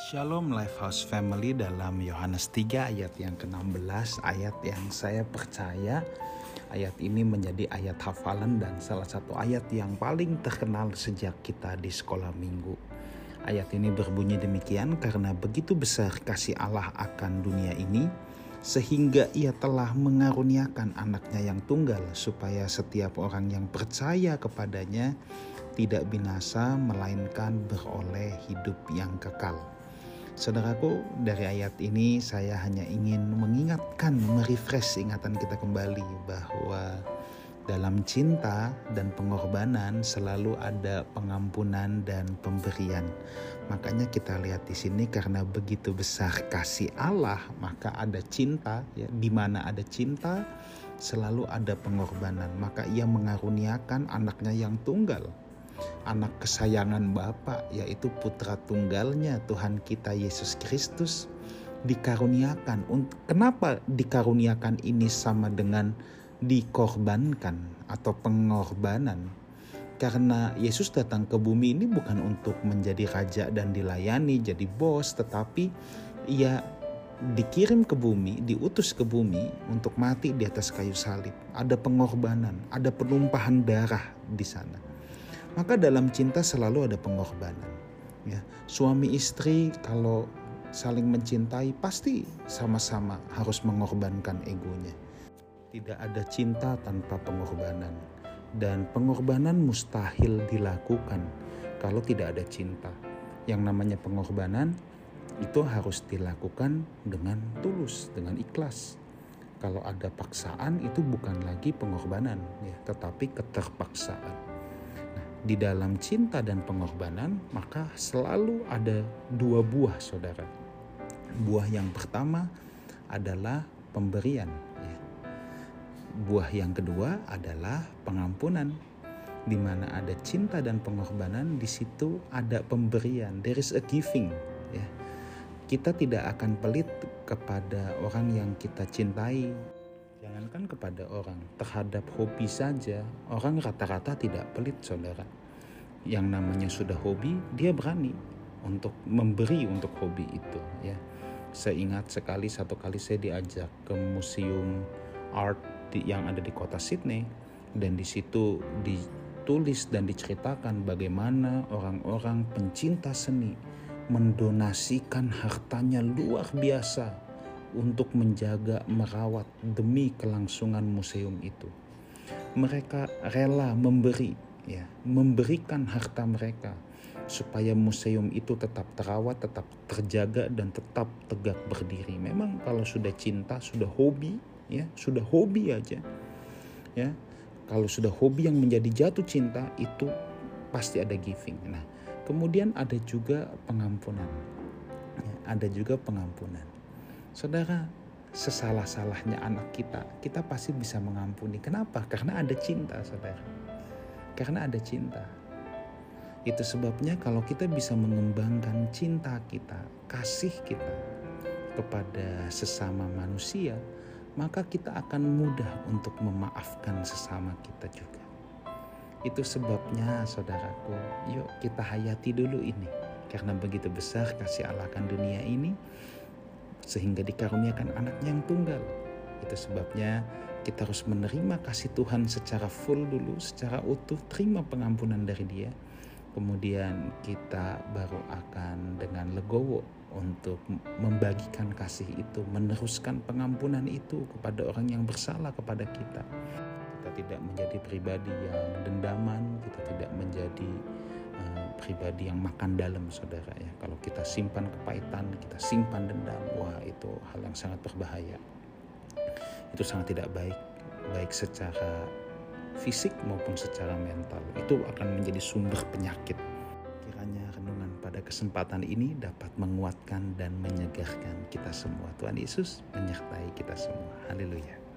Shalom Lifehouse Family dalam Yohanes 3 ayat yang ke-16 ayat yang saya percaya ayat ini menjadi ayat hafalan dan salah satu ayat yang paling terkenal sejak kita di sekolah minggu. Ayat ini berbunyi demikian karena begitu besar kasih Allah akan dunia ini sehingga ia telah mengaruniakan anaknya yang tunggal supaya setiap orang yang percaya kepadanya tidak binasa melainkan beroleh hidup yang kekal. Saudaraku, dari ayat ini saya hanya ingin mengingatkan, merefresh ingatan kita kembali bahwa dalam cinta dan pengorbanan selalu ada pengampunan dan pemberian. Makanya kita lihat di sini karena begitu besar kasih Allah, maka ada cinta ya. Di mana ada cinta, selalu ada pengorbanan. Maka ia mengaruniakan anaknya yang tunggal anak kesayangan Bapa yaitu putra tunggalnya Tuhan kita Yesus Kristus dikaruniakan. Kenapa dikaruniakan ini sama dengan dikorbankan atau pengorbanan? Karena Yesus datang ke bumi ini bukan untuk menjadi raja dan dilayani, jadi bos, tetapi ia dikirim ke bumi, diutus ke bumi untuk mati di atas kayu salib. Ada pengorbanan, ada penumpahan darah di sana maka dalam cinta selalu ada pengorbanan. Ya, suami istri kalau saling mencintai pasti sama-sama harus mengorbankan egonya. Tidak ada cinta tanpa pengorbanan dan pengorbanan mustahil dilakukan kalau tidak ada cinta. Yang namanya pengorbanan itu harus dilakukan dengan tulus, dengan ikhlas. Kalau ada paksaan itu bukan lagi pengorbanan ya, tetapi keterpaksaan di dalam cinta dan pengorbanan, maka selalu ada dua buah, saudara. Buah yang pertama adalah pemberian, ya. buah yang kedua adalah pengampunan. Di mana ada cinta dan pengorbanan, di situ ada pemberian. There is a giving, ya. Kita tidak akan pelit kepada orang yang kita cintai, Jangankan kepada orang, terhadap hobi saja, orang rata-rata tidak pelit saudara. Yang namanya sudah hobi, dia berani untuk memberi untuk hobi itu ya. Saya ingat sekali satu kali saya diajak ke museum art yang ada di kota Sydney dan di situ ditulis dan diceritakan bagaimana orang-orang pencinta seni mendonasikan hartanya luar biasa untuk menjaga, merawat demi kelangsungan museum itu. Mereka rela memberi, ya, memberikan harta mereka supaya museum itu tetap terawat, tetap terjaga dan tetap tegak berdiri. Memang kalau sudah cinta, sudah hobi, ya, sudah hobi aja. Ya. Kalau sudah hobi yang menjadi jatuh cinta itu pasti ada giving. Nah, kemudian ada juga pengampunan. Ya, ada juga pengampunan. Saudara, sesalah-salahnya anak kita, kita pasti bisa mengampuni. Kenapa? Karena ada cinta, saudara. Karena ada cinta. Itu sebabnya kalau kita bisa mengembangkan cinta kita, kasih kita kepada sesama manusia, maka kita akan mudah untuk memaafkan sesama kita juga. Itu sebabnya saudaraku, yuk kita hayati dulu ini. Karena begitu besar kasih Allah akan dunia ini, sehingga dikaruniakan anaknya yang tunggal. Itu sebabnya kita harus menerima kasih Tuhan secara full dulu, secara utuh, terima pengampunan dari Dia. Kemudian kita baru akan dengan legowo untuk membagikan kasih itu, meneruskan pengampunan itu kepada orang yang bersalah kepada kita. Kita tidak menjadi pribadi yang dendaman, kita tidak menjadi pribadi yang makan dalam saudara ya. Kalau kita simpan kepahitan kita simpan dendam wah itu hal yang sangat berbahaya. Itu sangat tidak baik baik secara fisik maupun secara mental. Itu akan menjadi sumber penyakit. Kiranya renungan pada kesempatan ini dapat menguatkan dan menyegarkan kita semua. Tuhan Yesus menyertai kita semua. Haleluya